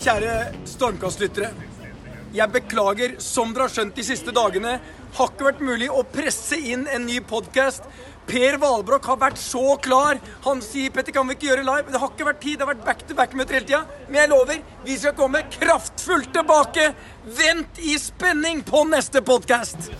Kjære stormkastlyttere, Jeg beklager, som dere har skjønt de siste dagene, har ikke vært mulig å presse inn en ny podkast. Per Valbrokk har vært så klar. Han sier Petter, kan vi ikke gjøre live? Det har ikke vært tid. Det har vært back-to-back-møter hele tida. Men jeg lover, vi skal komme kraftfullt tilbake. Vent i spenning på neste podkast.